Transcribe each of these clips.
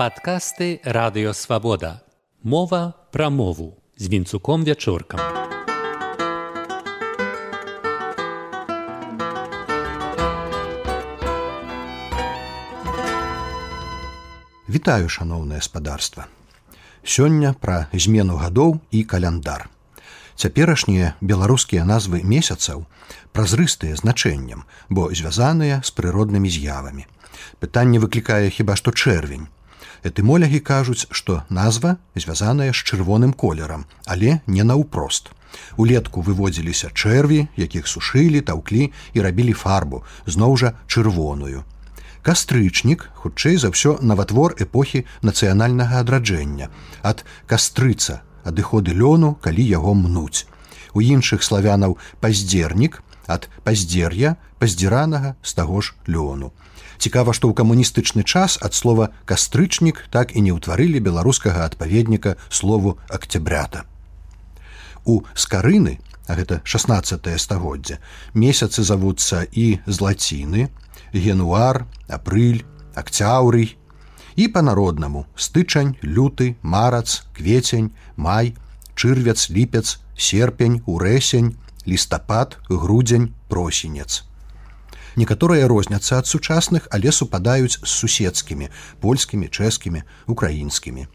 Падкасты радыёвабода. Мова пра мову з вінцуком вячоркам. Вітаю шаноўнае спадарства. Сёння пра змену гадоў і каляндар. Цяперашнія беларускія назвы месяцаў празрыстыя значэннем, бо звязаныя з прыроднымі з'явамі. Пытанне выклікае хіба што чэрвень. Этымолягі кажуць, што назва звязаная з чырвоным колерам, але не наўпрост. Улетку выводзіліся чэрві, якіх сушылі, таўклі і рабілі фарбу, зноў жа чырвоную. Кастрычнік, хутчэй за ўсё наватвор эпохі нацыянальнага адраджэння, ад кастрыца адыходы лёну, калі яго мнуць. У іншых славянаў паздзернік ад паздзер'я паздзіранага з таго ж лёну. Цікава, што ў камуністычны час ад слова кастрычнік так і не ўтварылі беларускага адпаведніка слову акцябрята. У скарыны, а гэта 16 стагоддзя, месяцы завуцца і злаціны, генуар, апрыль, акцяўрый, і па-народнаму стычань люты марац кветень май чырвец ліпец серпень урэсень лістапад грудзень просенец некаторыя розняцца ад сучасных але супадаюць з суседскімі польскімі чэшскімі украінскімі.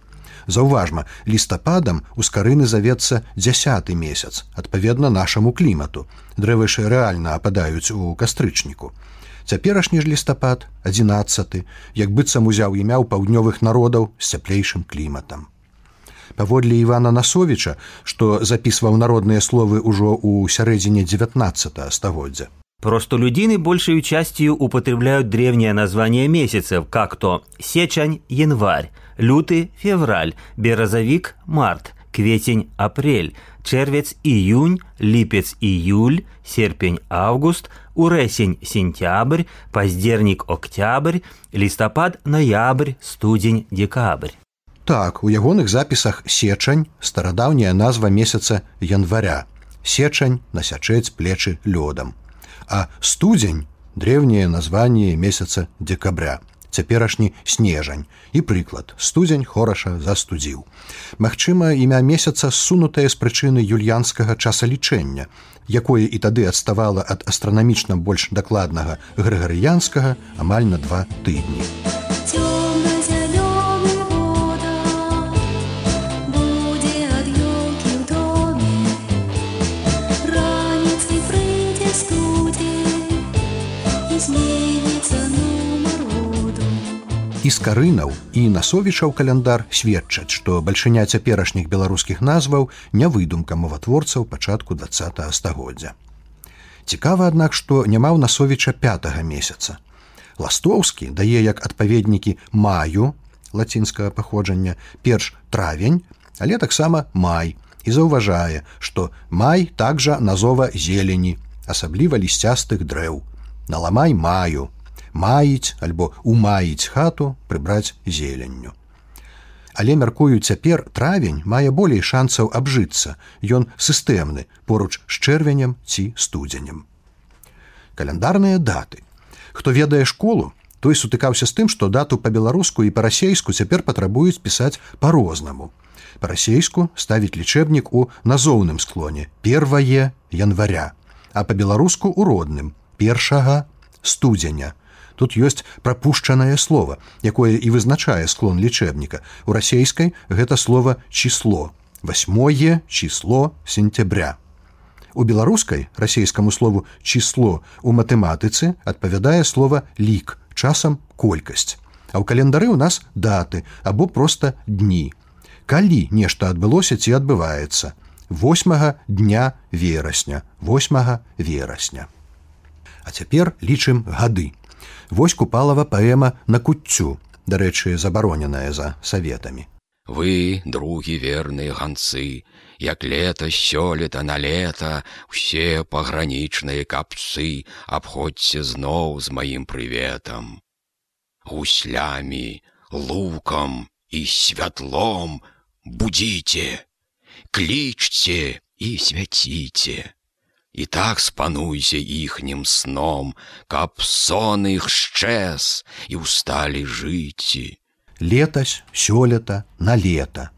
Заўважма лістападам у скарыны завецца дзясяты месяц адпаведна нашаму клімату. Дрэвышы рэальна ападаюць у кастрычніку. Цяперашні ж лістапад 11 як быццам узяў імя ў паўднёвых народаў з цяплейшым кліматам. Паводле ивана насовича што запісваў народныя словы ўжо ў сярэдзіне 19 стагоддзя Просто людины большей частью употребляют древнее название месяцев, как то сечань – январь, лютый – февраль, березовик – март, кветень – апрель, червец – июнь, липец – июль, серпень – август, урэсень – сентябрь, паздзернік – октябрь, лістапад – ноябрь, студзень – декабрь. Так, у ягоных запісах сечань старадаўняя назва месяца января. Сечань насячэць плечы лёдам. А студзень древняе названне месяца декабря цяперашні снежань і прыклад студзень хораша застудзіў. Магчыма, імя месяца ссунутае з прычыны юльянскага часалічэння, якое і тады адставала ад астранамічна больш дакладнага грыгарыянскага амаль на два тыдні. Скарынаў і насовічаў каляндар сведчаць, што бальшыня цяперашніх беларускіх назваў не выдумка моватворцаў пачатку два стагоддзя. Цікава, аднак, што няма ў насовіча пятого месяца. Ластоўскі дае як адпаведнікі маю лацінскага паходжання перш травень, але таксама май і заўважае, што май такжа назова зелені, асабліва лісцястых дрэў. Наламай маю, маіць альбо умаіць хату прыбраць зеленню. Але мяркую цяпер травень мае болей шансаў абжыцца, Ён сістэмны поруч з чэрвенем ці студзенем. Каляндарныя даты. Хто ведае школу, той сутыкаўся з тым, што дату па-беларуску і па-расейску цяпер патрабуюць пісаць па-рознаму. Па-расейску ставіць лічэбнік у назоўным склоне первае января, а па-беларуску у родным першага студзеня Тут ёсць прапушчанае слово, якое і вызначае склон лічэбніка. У расейскай гэта слово число, восьмое число сентября. У беларускай расійскаму слову число у матэматыцы адпавядае слово лік, часам колькасць. А ў календары ў нас даты або проста дні. Калі нешта адбылося ці адбываецца. 8 дня верасня, 8 верасня. А цяпер лічым гады. Вось купалава паэма на куццю, дарэчы, забароненая за саветамі. Вы, другі верныя ганцы, як лета сёлета на лета, усе пагранічныя капцы абходзьце зноў з маім прыветам. Гуслямі, лукам і святлом будзіце, клічце і свяціце і так спануйся іхнім сном, каб сон іх шчэс і усталі жыцці. летась, сёлета, на лета.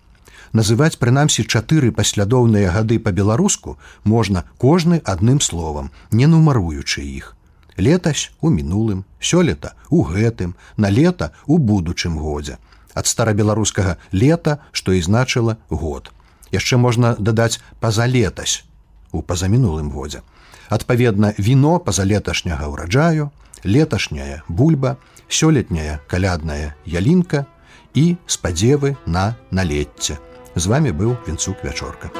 Называць прынамсі чатыры паслядоўныя гады па-беларуску можна кожны адным словам, не нумаруючы іх. Летась у мінулым, сёлета у гэтым, на лета у будучым годзе. Ад старабеларускага лета, што і значыла год. Яшчэ можна дадаць пазалетась у пазамінулым годзе. Адпаведна, віно пазалеташняга ўраджаю, леташняя бульба, сёлетняя калядная ялінка і спадзевы на налецце. З вами быў вінцук вячорка.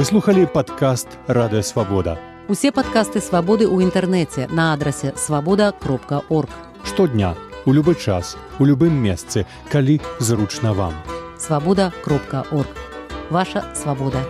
Выслухалі падкаст радыё свабода. Усе падкасты свабоды ў інтэрнэце на адрасе свабода кропка орг. Штодня, у любы час, у любым месцы, калі зручна вам. Свабода кропка орг. Ваша свабода.